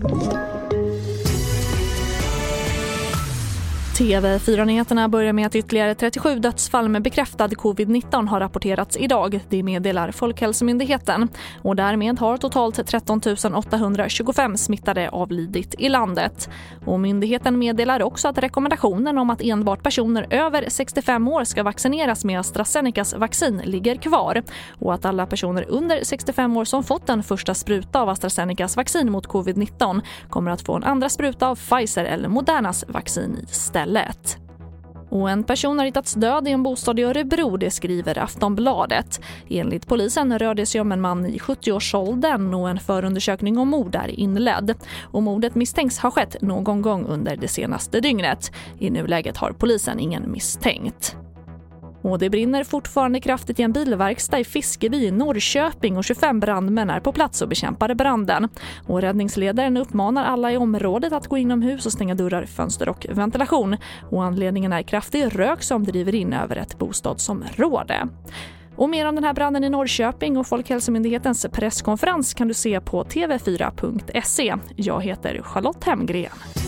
Thank you. TV4-nyheterna börjar med att ytterligare 37 dödsfall med bekräftad covid-19 har rapporterats idag. Det meddelar Folkhälsomyndigheten. Och därmed har totalt 13 825 smittade avlidit i landet. Och myndigheten meddelar också att rekommendationen om att enbart personer över 65 år ska vaccineras med AstraZenecas vaccin ligger kvar och att alla personer under 65 år som fått en första spruta av AstraZenecas vaccin mot covid-19 kommer att få en andra spruta av Pfizer eller Modernas vaccin istället stället. Och en person har hittats död i en bostad i Örebro, det skriver Aftonbladet. Enligt polisen rör det sig om en man i 70-årsåldern och en förundersökning om mord är inledd. Och mordet misstänks ha skett någon gång under det senaste dygnet. I nuläget har polisen ingen misstänkt. Och det brinner fortfarande kraftigt i en bilverkstad i Fiskeby i Norrköping och 25 brandmän är på plats och bekämpar branden. Och räddningsledaren uppmanar alla i området att gå inomhus och stänga dörrar, fönster och ventilation. Och anledningen är kraftig rök som driver in över ett bostadsområde. Och mer om den här branden i Norrköping och Folkhälsomyndighetens presskonferens kan du se på tv4.se. Jag heter Charlotte Hemgren.